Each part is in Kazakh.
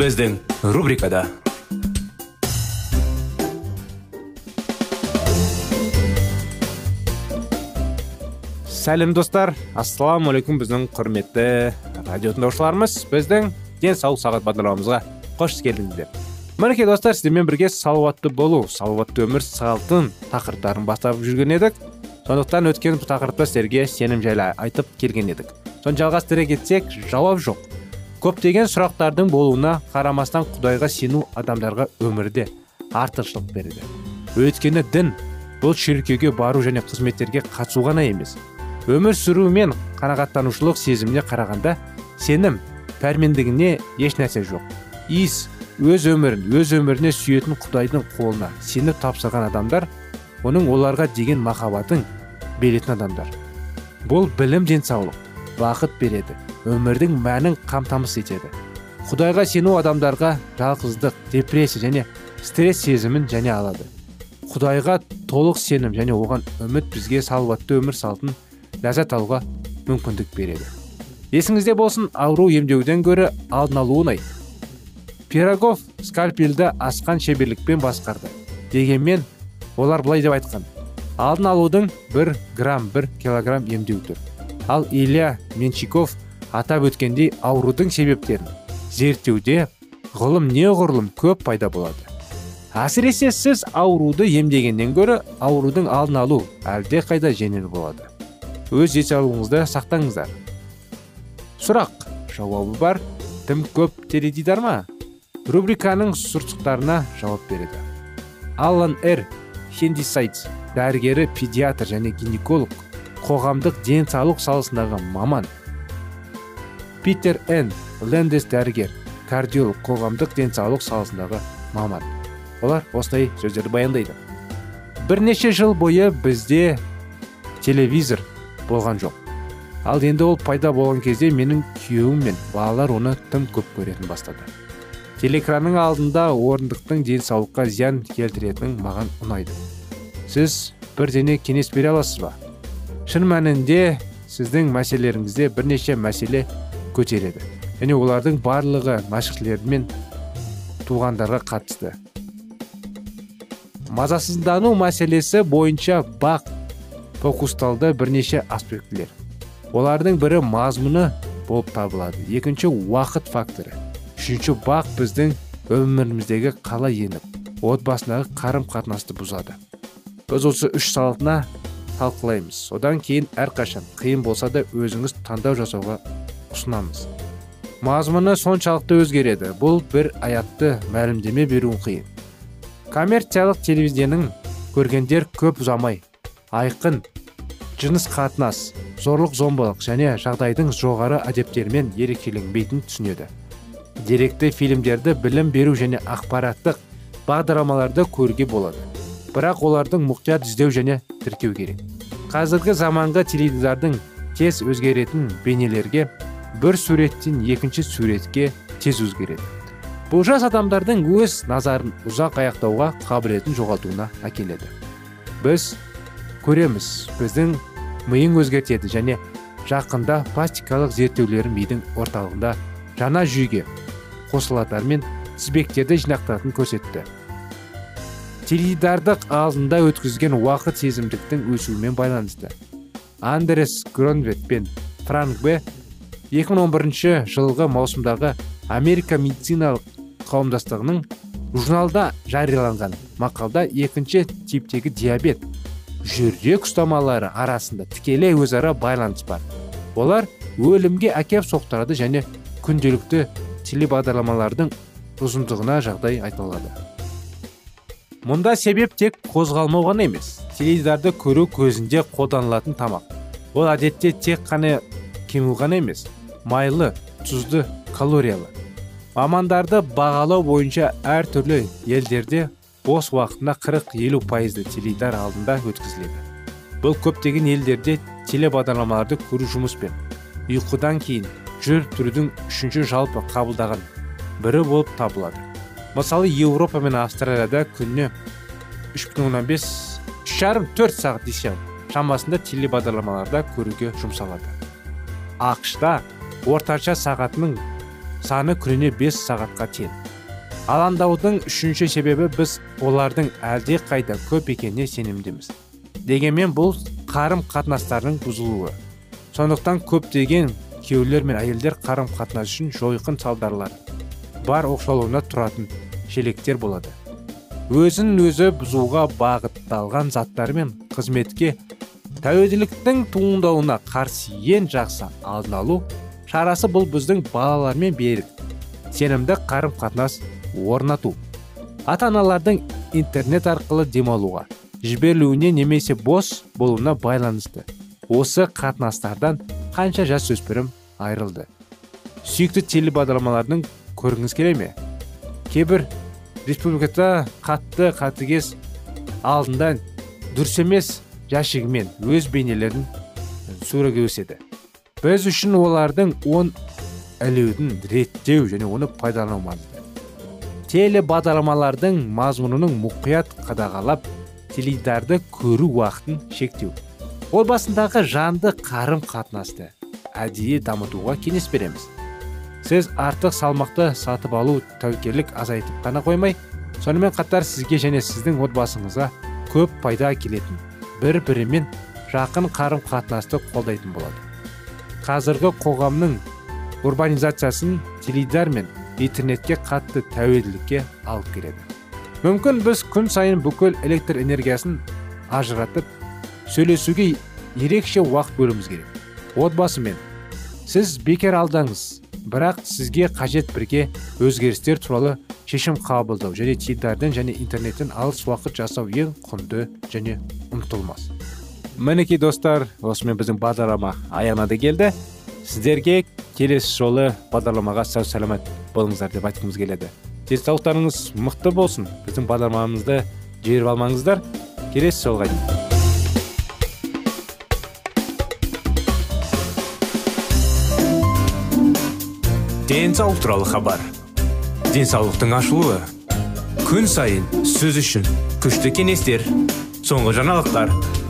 Біздің рубрикада сәлем достар ассалаумағалейкум біздің құрметті радио тыңдаушыларымыз біздің денсаулық сағат бағдарламамызға қош келдіңіздер мінекей достар сіздермен бірге салауатты болу салауатты өмір салтын тақырыптарын бастап жүрген едік сондықтан өткен тақырыпта сіздерге сенім жайлы айтып келген едік соны жалғастыра кетсек жауап жоқ көптеген сұрақтардың болуына қарамастан құдайға сену адамдарға өмірде артықшылық береді. Өйткені дін бұл шіркеуге бару және қызметтерге қатысу ғана емес. Өмір сүру мен қанағаттанушылық сезіміне қарағанда сенім пәрмендігіне еш нәрсе жоқ. Иіс өз өмірін өз өміріне сүйетін құдайдың қолына сеніп тапсырған адамдар оның оларға деген махаббатын беретін адамдар. Бұл білім денсаулық бақыт береді. Өмірдің мәнін қамтамасыз етеді. Құдайға сену адамдарға жалғыздық депрессия және стресс сезімін және алады. Құдайға толық сенім және оған үміт бізге салауатты өмір салтын ләззат алуға мүмкіндік береді. Есіңізде болсын ауру емдеуден гөрі алдын алу оңай пирогов скальпельді асқан шеберлікпен басқарды. Дегенмен олар былай деп айтқан. Алдын алудың бір грамм бір килограмм емдеу тұр ал илья менчиков атап өткендей аурудың себептерін зерттеуде ғылым неғұрлым көп пайда болады. Әсіресе сіз ауруды емдегеннен гөрі аурудың алдын алу әлде қайда жеңіл болады. Өз денсаулығыңызды сақтаңыздар. Сұрақ жауабы бар. Тым көп теледидар ма? Рубриканың сұрсықтарына жауап береді. Аллан р хендисайдс дәрігері педиатр және гинеколог қоғамдық денсаулық саласындағы маман. Питер н лендес дәрігер кардиолог қоғамдық денсаулық саласындағы маман. Олар осылай сөздерді баяндайды. Бірнеше жыл бойы бізде телевизор болған жоқ. Ал енді ол пайда болған кезде менің күйеуім мен балалар оны тым көп көретін бастады. Телекранның алдында орындықтың денсаулыққа зиян келтіретінің маған ұнайды. Сіз бірдене кеңес бере аласыз ба? Шын мәнінде сіздің мәселелеріңізде бірнеше мәселе көтереді. Және олардың барлығы мәшіқшілер мен туғандарға қатысты. Мазасыздану мәселесі бойынша бақ фокусталды бірнеше аспектілер. Олардың бірі мазмұны болып табылады. Екінші уақыт факторы. Үшінші бақ біздің өміріміздегі қалай еніп отбасындағы қарым қатынасты бұзады. Біз осы үш салтына талқылаймыз. Одан кейін әрқашан қиын болса да өзіңіз таңдау жасауға ұсынамыз. Мазмұны соншалықты өзгереді бұл бір аятты мәлімдеме беруін қиын. Коммерциялық телевизияның көргендер көп ұзамай айқын жыныс қатынас зорлық зомбылық және жағдайдың жоғары әдептерімен ерекшеленбейтінін түсінеді. Деректі фильмдерді білім беру және ақпараттық бағдарламаларды көруге болады. Бірақ олардың мұқият іздеу және тіркеу керек. Қазіргі заманғы теледидардың тез өзгеретін бейнелерге бір суреттен екінші суретке тез өзгереді. Бұл жас адамдардың өз назарын ұзақ аяқтауға қабілетін жоғалтуына әкеледі. Біз көреміз біздің миың өзгертеді және жақында пластикалық зерттеулер мидың орталығында жаңа жүйеге қосылатар мен тізбектерді жинақтатын көрсетті. Теледидардың алдында өткізген уақыт сезімдіктің өсуімен байланысты. Андрес гронвет пен франк б 2011 жылғы маусымдағы америка медициналық қауымдастығының журналда жарияланған мақалда екінші типтегі диабет жүрек ұстамалары арасында тікелей өзара байланыс бар. Олар өлімге әкеп соқтырады және күнделікті телебағдарламалардың ұзындығына жағдай айтылады мұнда себеп тек қозғалмау ғана емес теледидарды көру көзінде қолданылатын тамақ. Ол әдетте тек қана кему ғана емес майлы тұзды калориялы мамандарды бағалау бойынша әртүрлі елдерде бос уақытына 40-50 пайызды теледидар алдында өткізіледі. Бұл көптеген елдерде телебағдарламаларды көру жұмыспен ұйқыдан кейін жүріп тұрудің үшінші жалпы қабылдаған бірі болып табылады. Мысалы еуропа мен австралияда күніне 3,5 жарым төрт сағат шамасында телебағдарламаларда көруге жұмсалады. Ақшта орташа сағатының саны күніне 5 сағатқа тең. Алаңдаудың үшінші себебі біз олардың әлде қайда көп екеніне сенімдіміз. Дегенмен бұл қарым қатынастардың бұзылуы. Сондықтан көптеген күйеулер мен әйелдер қарым қатынас үшін жойқын салдарлар бар оқшаулауына тұратын шелектер болады. Өзін өзі бұзуға бағытталған заттар мен қызметке тәуелділіктің туындауына қарсы ең жақсы алдын алу шарасы бұл біздің балалармен берік. Сенімді қарым қатынас орнату. Ата аналардың интернет арқылы демалуға жіберілуіне немесе бос болуына байланысты. Осы қатынастардан қанша жас өспірім айырылды? Сүйікті телебағдарламалардың көргіңіз келе ме? Кейбір республикада қатты қатыгез алдында дұрыс емес жәшігімен өз бейнелерін суреге өседі. Біз үшін олардың он ілудің реттеу және оны пайдалану телебағдарламалардың мазмұнының мұқият қадағалап теледидарды көру уақытын шектеу. Ол басындағы жанды қарым қатынасты әдейі дамытуға кеңес береміз. Сіз артық салмақты сатып алу тәуекелік азайтып қана қоймай сонымен қатар сізге және сіздің отбасыңызға көп пайда келетін бір бірімен жақын қарым қатынасты қолдайтын болады. Қазіргі қоғамның урбанизациясын теледидар мен интернетке қатты тәуелділікке алып келеді. Мүмкін біз күн сайын бүкіл электр энергиясын ажыратып сөйлесуге ерекше уақыт бөлуіміз керек. Отбасымен сіз бекер алдаңыз бірақ сізге қажет бірге өзгерістер туралы шешім қабылдау және теледидардан және интернеттен алыс уақыт жасау ең құнды және ұмытылмас мінекей достар осымен біздің бағдарлама аяғына да келді. Сіздерге келесі жолы бағдарламаға сау саламат болыңыздар деп айтқымыз келеді. Денсаулықтарыңыз мықты болсын. Біздің бағдарламамызды жіберіп алмаңыздар. Келесі жолға дейін денсаулық туралы хабар. Денсаулықтың ашылуы. Күн сайын сөз үшін күшті кеңестер соңғы жаңалықтар.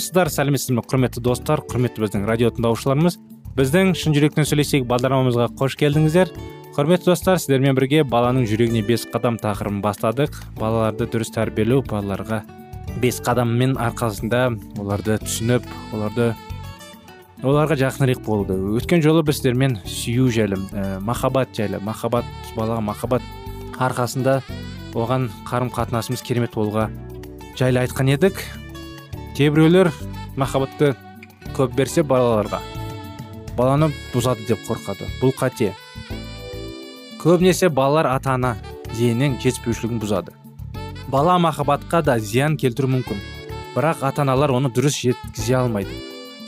Армысыздар сәлеметсіздер ме құрметті достар құрметті біздің радио тыңдаушыларымыз. Біздің шын жүректен сөйлесейік бағдарламамызға қош келдіңіздер. Құрметті достар сіздермен бірге баланың жүрегіне бес қадам тақырыбын бастадық. Балаларды дұрыс тәрбиелеу балаларға бес қадаммен арқасында оларды түсініп оларды оларға жақынырақ болуды өткен жолы біз сіздермен сүю жайлы ә, махаббат жайлы махаббат балаға махаббат арқасында оған қарым қатынасымыз керемет болуға жайлы айтқан едік. Кейбіреулер махаббатты көп берсе балаларға. Баланы бұзады деп қорқады. Бұл қате. Көбінесе балалар ата ана зейіннен жетіспеушілігін бұзады. Бала махаббатқа да зиян келтіруі мүмкін. Бірақ ата аналар оны дұрыс жеткізе алмайды.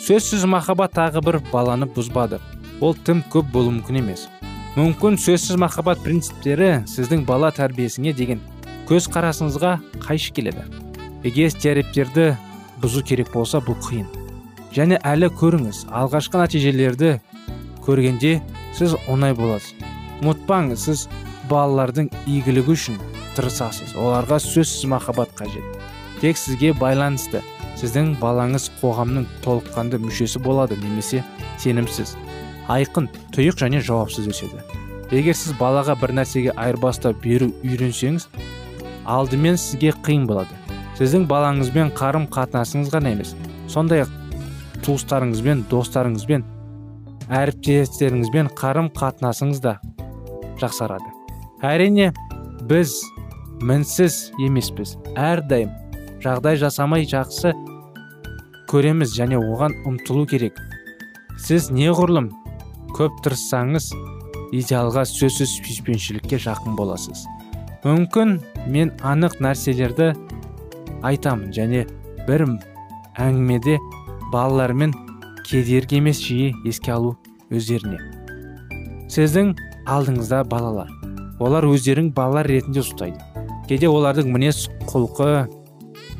Сөзсіз махаббат тағы бір баланы бұзбады. Ол тым көп болуы мүмкін емес. Мүмкін сөзсіз махаббат принциптері сіздің бала тәрбиесіне деген көз қарасыңызға қайшы келеді. Егер стереотиптерді бұзу керек болса бұл қиын. Және әлі көріңіз алғашқы нәтижелерді көргенде сіз оңай боласыз. Ұмытпаңыз сіз балалардың игілігі үшін тырысасыз. Оларға сөзсіз махаббат қажет. Тек сізге байланысты. Сіздің балаңыз қоғамның толыққанды мүшесі болады немесе сенімсіз айқын тұйық және жауапсыз өседі. Егер сіз балаға бір нәрсеге айырбастап беру үйренсеңіз алдымен сізге қиын болады. Сіздің балаңызбен қарым қатынасыңыз ғана емес сондай ақ туыстарыңызбен достарыңызбен әріптестеріңізбен қарым қатынасыңыз да жақсарады. Әрине біз мінсіз емеспіз. Әрдайым жағдай жасамай жақсы көреміз және оған ұмтылу керек. Сіз неғұрлым көп тырыссаңыз идеалға сөзсіз сүйіспеншілікке жақын боласыз. Мүмкін мен анық нәрселерді айтамын және бір әңгімеде балалармен кедергі емес жиі еске алу өздеріне. Сіздің алдыңызда балалар. Олар өздерін балалар ретінде ұстайды. Кейде олардың мінез құлқы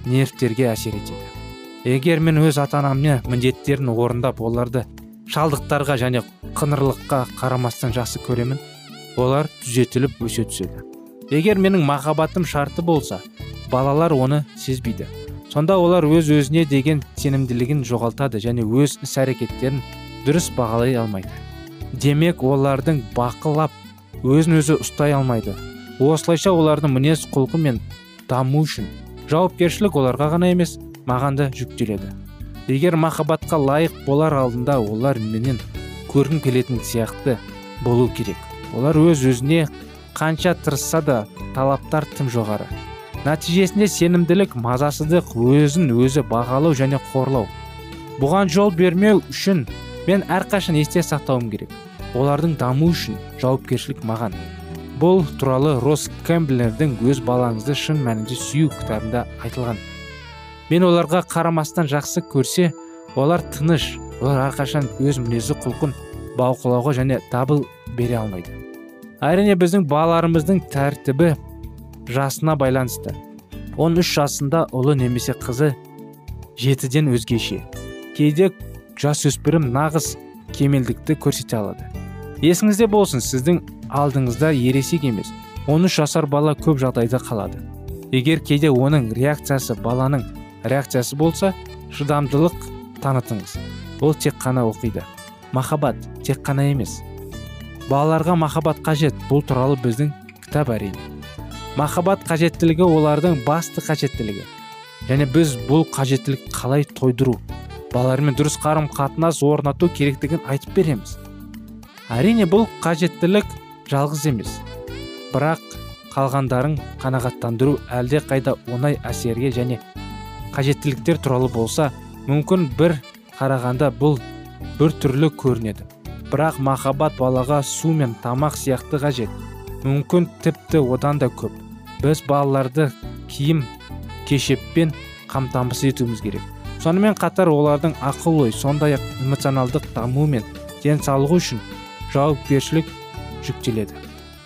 нервтерге әсер етеді. Егер мен өз ата анаммен міндеттерін орындап оларды шалдықтарға және қыңырлыққа қарамастан жақсы көремін олар түзетіліп өсе түседі. Егер менің махаббатым шарты болса балалар оны сезбейді. Сонда олар өз өзіне деген сенімділігін жоғалтады және өз іс әрекеттерін дұрыс бағалай алмайды. Демек олардың бақылап өзін өзі ұстай алмайды. Осылайша олардың мінез құлқы мен даму үшін жауапкершілік оларға ғана емес маған да жүктеледі. Егер махаббатқа лайық болар алдында олар менен көргім келетін сияқты болу керек. Олар өз өзіне қанша тырысса да талаптар тым жоғары. Нәтижесінде сенімділік мазасыздық өзін өзі бағалау және қорлау. Бұған жол бермеу үшін мен әрқашан есте сақтауым керек. Олардың даму үшін жауапкершілік маған. Бұл туралы рос кэмблердің өз балаңызды шын мәнінде сүю кітабында айтылған. Мен оларға қарамастан жақсы көрсе олар тыныш олар әрқашан өз мінезі құлқын бақылауға және дабыл бере алмайды. Әрине біздің балаларымыздың тәртібі жасына байланысты. 13 жасында ұлы немесе қызы жетіден өзгеше. Кейде жасөспірім нағыз кемелдікті көрсете алады. Есіңізде болсын сіздің алдыңызда ересек емес 13 жасар бала көп жағдайда қалады. Егер кейде оның реакциясы баланың реакциясы болса шыдамдылық танытыңыз. Ол тек қана оқиды. Махаббат тек қана емес. Балаларға махаббат қажет бұл туралы біздің кітап әрине. Махаббат қажеттілігі олардың басты қажеттілігі. Және біз бұл қажеттілік қалай тойдыру балалармен дұрыс қарым қатынас орнату керектігін айтып береміз. Әрине бұл қажеттілік жалғыз емес. Бірақ қалғандарын қанағаттандыру әлде қайда оңай әсерге және қажеттіліктер туралы болса мүмкін бір қарағанда бұл бір түрлі көрінеді. Бірақ махаббат балаға су мен тамақ сияқты қажет. Мүмкін тіпті одан да көп. Біз балаларды киім кешеппен қамтамасыз етуіміз керек. Сонымен қатар олардың ақыл ой сондай ақ эмоционалдық дамуы мен денсаулығы үшін жауапкершілік жүктеледі.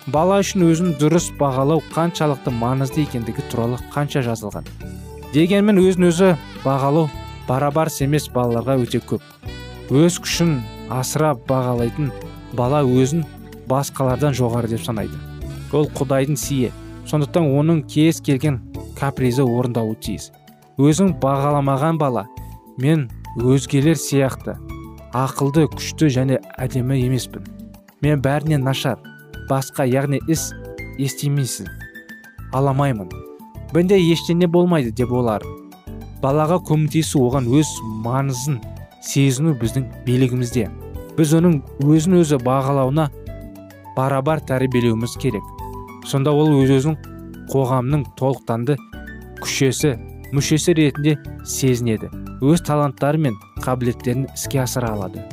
Бала үшін өзін дұрыс бағалау қаншалықты маңызды екендігі туралы қанша жазылған. Дегенмен өзін өзі бағалау барабарс емес балаларға өте көп. Өз күшін асыра бағалайтын бала өзін басқалардан жоғары деп санайды. Ол құдайдың сыйы сондықтан оның кез келген капризі орындалуы тиіс. Өзің бағаламаған бала мен өзгелер сияқты ақылды күшті және әдемі емеспін. Мен бәрінен нашар басқа яғни іс естимейсің аламаймын. Менде ештеңе болмайды деп олар. Балаға көмектесу оған өз маңызын сезіну біздің билігімізде. Біз оның өзін өзі бағалауына барабар тәрбиелеуіміз керек. Сонда ол өз өзін қоғамның толыққанды күшесі мүшесі ретінде сезінеді. Өз таланттары мен қабілеттерін іске асыра алады.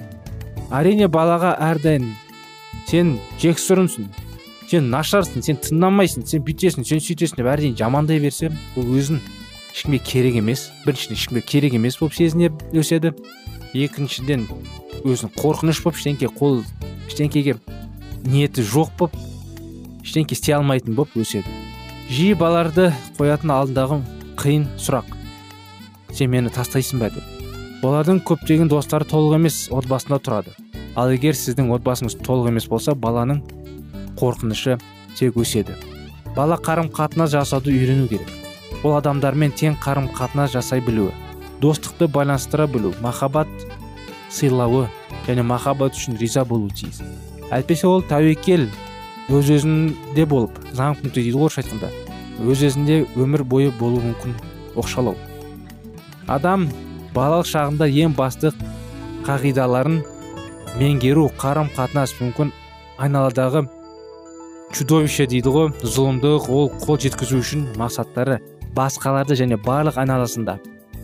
Әрине балаға әрдайым сен жексұрынсың сен нашарсың сен тыңдамайсың сен бүйтесің сен сөйтесің деп әрине жамандай берсе бұл өзін ешкімге керек емес біріншіден ешкімге керек емес болып сезіне өседі. Екіншіден өзін қорқыныш болып ештеңке қол ештеңкеге ниеті жоқ болып ештеңке істей алмайтын болып өседі. Жиі балаларды қоятын алдындағы қиын сұрақ. Сен мені тастайсың ба деп. Олардың көптеген достары толық емес отбасында тұрады. Ал егер сіздің отбасыңыз толық емес болса баланың қорқынышы тек өседі. Бала қарым қатынас жасауды үйрену керек. Ол адамдармен тең қарым қатынас жасай білуі достықты байланыстыра білу махаббат сыйлауы және махаббат үшін риза болуы тиіс. Әйтпесе ол тәуекел өз өзүндө болуп замкнутый дейді ғой орусча айтканда өз өзүндө өмүр бою болуу мүмкүн. Оқшаулау адам балалык чагында эң басты кагыйдаларын меңгерүү карым қатынас мүмкүн. Айналадагы чудовище дейди го зулумдук ол кол жеткізу үшін мақсаттары басқаларды және барлық айналасында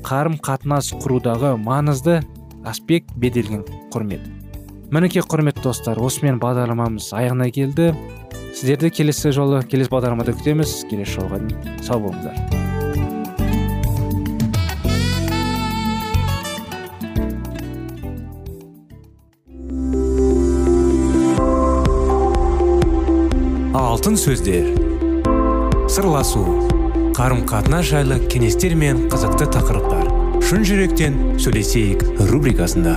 карым қатынас куруудагы маанызды аспект беделген курмет. Мінекей құрметті достар осымен бағдарламамыз аяғына келді. Сіздерді келесі жолы келесі бағдарламада күтеміз. Келесі жолға дейін сау болыңыздар. Алтын сөздер. Сырласу. Қарым қатынас жайлы кеңестер мен қызықты тақырыптар. Шын жүректен сөйлесейік рубрикасында.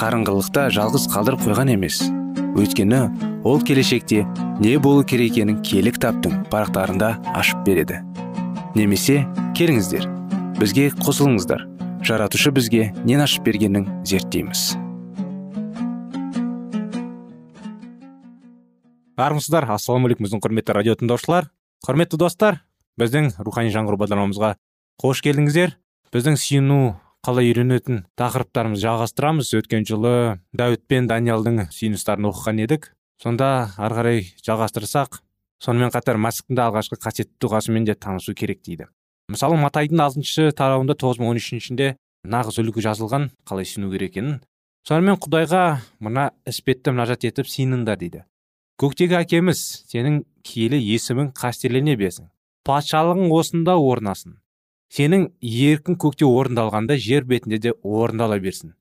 қарыңғылықта жалғыз қалдырып қойған емес. Өйткені ол келешекте не болу керек екенін киелі кітаптың парақтарында ашып береді. Немесе келіңіздер бізге қосылыңыздар. Жаратушы бізге нен ашып бергенін зерттейміз. Армысыздар ассалаумағалейкум біздің құрметті радио тыңдаушылар. Құрметті достар біздің рухани жаңғыру бағдарламамызға қош келдіңіздер. Біздің сүйіну қалай үйренетін тақырыптарымызды жалғастырамыз. Өткен жылы дәуіт пен даниялдың сүйіністарын оқыған едік. Сонда ары қарай жалғастырсақ сонымен қатар мәсіхтің алғашқы қасиетті дұғасымен де танысу керек дейді. Мысалы матайдың алтыншы тарауында тоғыз мың он үшіншінде нағыз үлгі жазылған қалай сену керек екенін. Сонымен құдайға мына іспетті мұнажат етіп сыйыныңдар дейді. Көктегі әкеміз сенің киелі есімің қастерлене берсін. Патшалығың осында орнасын. Сенің еркін көкте орындалғанда жер бетінде де орындала берсін.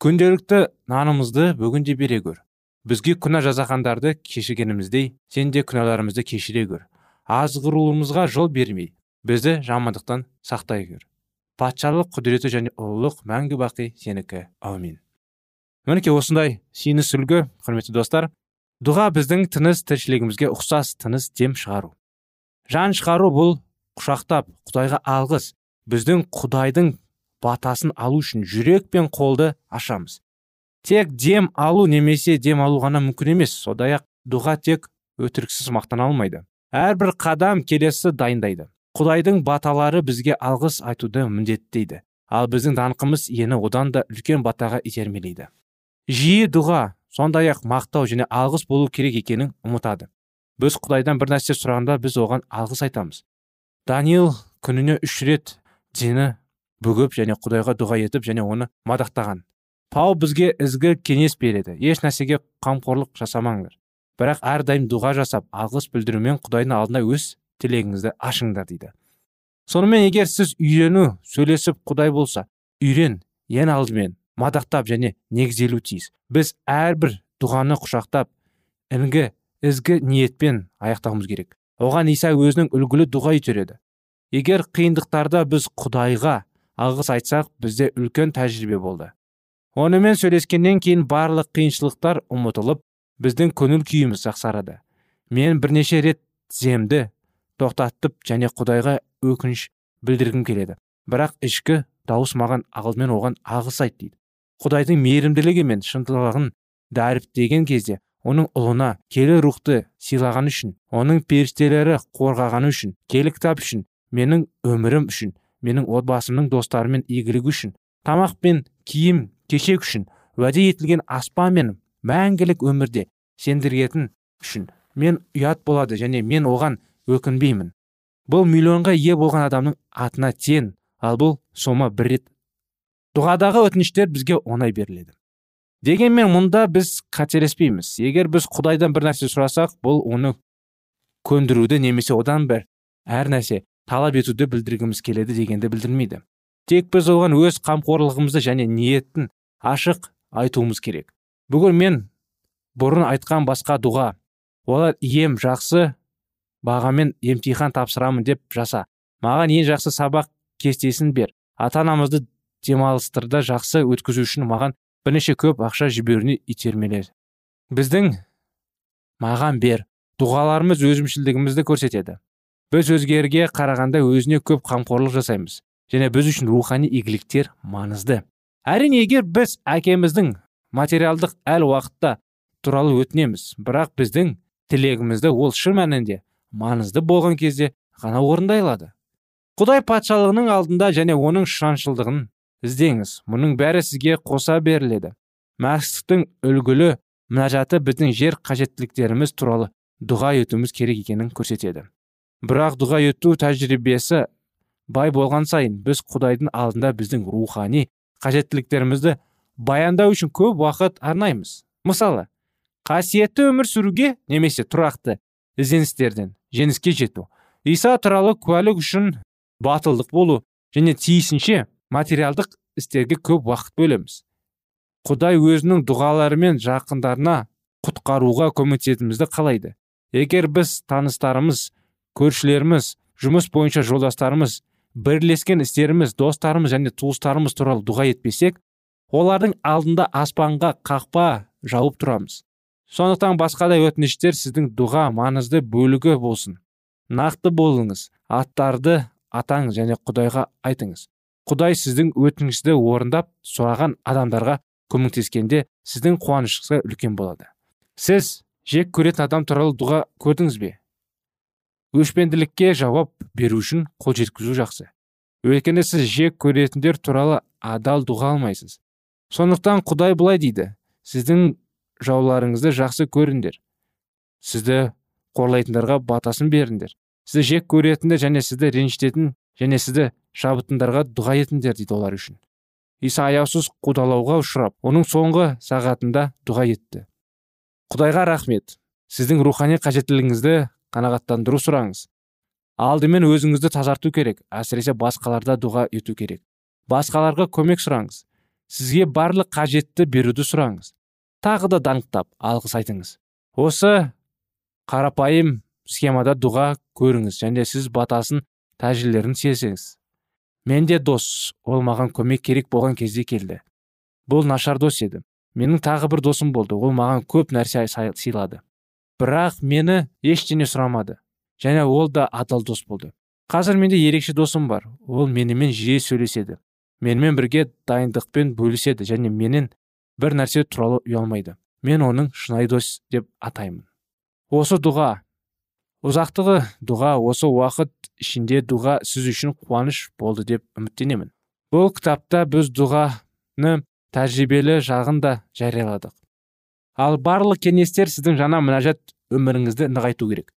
Күнделікті нанымызды бүгінде бере көр бізге күнә жасағандарды кешіргеніміздей сен де күнәларымызды кешіре көр азғыруымызға жол бермей бізді жамандықтан сақтай көр патшалық құдіреті және ұлылық мәңгі бақи сенікі. Әумин мінекей осындай сүйініс үлгі құрметті достар дұға біздің тыныс тіршілігімізге ұқсас тыныс дем шығару. Жан шығару бұл құшақтап құдайға алғыс біздің құдайдың батасын алу үшін жүрек пен қолды ашамыз. Тек дем алу немесе дем алу ғана мүмкін емес содай ақ дұға тек өтіріксіз мақтана алмайды. Әрбір қадам келесі дайындайды. Құдайдың баталары бізге алғыс айтуды міндеттейді. Ал біздің даңқымыз ені одан да үлкен батаға итермелейді жиі дұға сондай ақ мақтау және алғыс болу керек екенін ұмытады. Біз құдайдан бір нәрсе сұрағанда біз оған алғыс айтамыз. Даниил күніне үш рет дені бүгіп және құдайға дұға етіп және оны мадақтаған. Пау бізге ізгі кеңес береді. Еш нәрсеге қамқорлық жасамаңдар. Бірақ әрдайым дұға жасап алғыс білдірумен құдайдың алдына өз тілегіңізді ашыңдар дейді. Сонымен егер сіз үйрену сөйлесіп құдай болса үйрен ең алдымен мадақтап және негізделу тиіс. Біз әрбір дұғаны құшақтап інгі ізгі ниетпен аяқтауымыз керек. Оған иса өзінің үлгілі дұға үйретеді егер қиындықтарда біз құдайға алғыс айтсақ бізде үлкен тәжірибе болды. Онымен сөйлескеннен кейін барлық қиыншылықтар ұмытылып біздің көңіл күйіміз жақсарады. Мен бірнеше рет тіземді тоқтаттып және құдайға өкініш білдіргім келеді. Бірақ ішкі дауыс маған алдымен оған ағыс айт дейді. Құдайдың мейірімділігі мен шындығын дәріптеген кезде оның ұлына келі рухты сыйлаған үшін оның періштелері қорғағаны үшін келі кітап үшін менің өмірім үшін менің отбасымның достарымен игілігі үшін тамақ пен киім кешек үшін уәде етілген аспан мен мәңгілік өмірде сендіретін үшін мен ұят болады және мен оған өкінбеймін. Бұл миллионға ие болған адамның атына тең ал бұл сома бір рет. Дұғадағы өтініштер бізге оңай беріледі. Дегенмен мұнда біз қателеспейміз. Егер біз құдайдан бір нәрсе сұрасақ бұл оны көндіруді немесе одан бір әр нәрсе талап етуді білдіргіміз келеді дегенді білдірмейді. Тек біз оған өз қамқорлығымызды және ниетін ашық айтуымыз керек. Бүгін мен бұрын айтқан басқа дұға олар ем жақсы бағамен емтихан тапсырамын деп жаса. Маған ең жақсы сабақ кестесін бер ата анамызды демалыстырда жақсы өткізу үшін маған бірнеше көп ақша жіберуіне итермеледі. Біздің маған бер. Дұғаларымыз өзімшілдігімізді көрсетеді. Біз өзгерге қарағанда өзіне көп қамқорлық жасаймыз. Және біз үшін рухани игіліктер маңызды. Әрине егер біз әкеміздің материалдық әл уақытта туралы өтінеміз бірақ біздің тілегімізді ол шын мәнінде маңызды болған кезде ғана орындай алады құдай патшалығының алдында және оның шаншылдығын іздеңіз. Мұның бәрі сізге қоса беріледі. Мәсіхтің үлгілі мінәжаты біздің жер қажеттіліктеріміз туралы дұға етуіміз керек екенін көрсетеді. Бірақ дұға ету тәжірибесі бай болған сайын біз құдайдың алдында біздің рухани қажеттіліктерімізді баяндау үшін көп уақыт арнаймыз. Мысалы қасиетті өмір сүруге немесе тұрақты ізденістерден жеңіске жету иса туралы куәлік үшін батылдық болу және тиісінше материалдық істерге көп уақыт бөлеміз. Құдай өзінің дұғаларымен жақындарына құтқаруға көмектесетімізді қалайды. Егер біз таныстарымыз көршілеріміз жұмыс бойынша жолдастарымыз бірлескен істеріміз достарымыз және туыстарымыз туралы дұға етпесек олардың алдында аспанға қақпа жауып тұрамыз. Сондықтан басқа да өтініштер сіздің дұға маңызды бөлігі болсын. Нақты болыңыз аттарды атаңыз және құдайға айтыңыз. Құдай сіздің өтінішті орындап сұраған адамдарға көмектескенде сіздің қуанышыңызға үлкен болады. Сіз жек көретін адам туралы дұға көрдіңіз бе? Өшпенділікке жауап беру үшін қол жеткізу жақсы. Өйткені сіз жек көретіндер туралы адал дұға алмайсыз. Сондықтан құдай былай дейді сіздің жауларыңызды жақсы көріңдер. Сізді қорлайтындарға батасын беріңдер. Сізді жек көретіндер және сізді ренжітетін және сізді жабытындарға дұға етіңдер дейді олар үшін. Иса аяусыз қудалауға ұшырап оның соңғы сағатында дұға етті. Құдайға рахмет. Сіздің рухани қажеттілігіңізді қанағаттандыру сұраңыз. Алдымен өзіңізді тазарту керек әсіресе басқаларда дұға ету керек. Басқаларға көмек сұраңыз. Сізге барлық қажетті беруді сұраңыз. Тағы да даңқтап алғыс айтыңыз. Осы қарапайым схемада дұға көріңіз және сіз батасын тәжірибелерін сезіңіз. Менде дос ол маған көмек керек болған кезде келді. Бұл нашар дос еді. Менің тағы бір досым болды. Ол маған көп нәрсе сыйлады. Бірақ мені ештеңе сұрамады. Және ол да адал дос болды. Қазір менде ерекше досым бар. Ол менімен жиі сөйлеседі. Менімен бірге дайындықпен бөліседі және менен бір нәрсе туралы ұялмайды. Мен оның шынайы дос деп атаймын. Осы дұға ұзақтығы дұға осы уақыт ішінде дұға сіз үшін қуаныш болды деп үміттенемін. Бұл кітапта біз дұғаны тәжірибелі жағын да жарияладық. Ал барлық кеңестер сіздің жаңа мінәжат өміріңізді нығайту керек.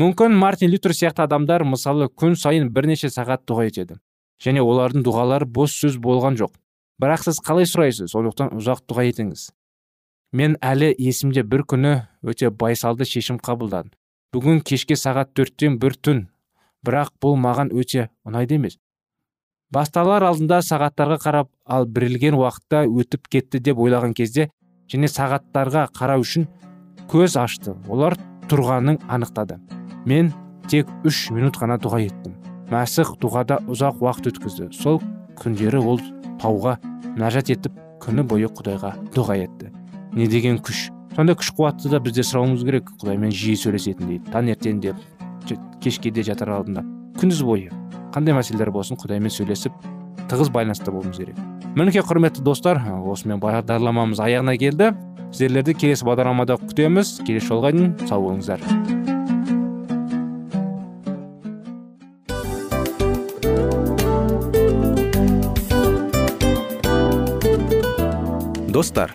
Мүмкін мартин лютер сияқты адамдар мысалы күн сайын бірнеше сағат дұға етеді және олардың дұғалары бос сөз болған жоқ. Бірақ сіз қалай сұрайсыз? Сондықтан ұзақ дұға етіңіз. Мен әлі есімде бір күні өте байсалды шешім қабылдадым. Бүгін кешке сағат төрттен бір түн. Бірақ бұл маған өте ұнайды емес. Басталар алдында сағаттарға қарап ал бірілген уақытта өтіп кетті деп ойлаған кезде және сағаттарға қарау үшін көз ашты. Олар тұрғанын анықтады. Мен тек үш минут қана дұға еттім. Мәсіх дұғада ұзақ уақыт өткізді. Сол күндері ол тауға нәжат етіп күні бойы құдайға дұға етті. Не деген күш? Сондай күш қуатты да бізде сұрауымыз керек құдаймен жиі сөйлесетін дейді. Таңертең де кешке де жатар алдында. Күндіз бойы қандай мәселелер болсын құдаймен сөйлесіп тығыз байланыста болуымыз керек. Мінекей құрметті достар осымен бағдарламамыз аяғына келді. Сіздерлерді келесі бағдарламада күтеміз. Келесі жолға дейін сау болыңыздар. Достар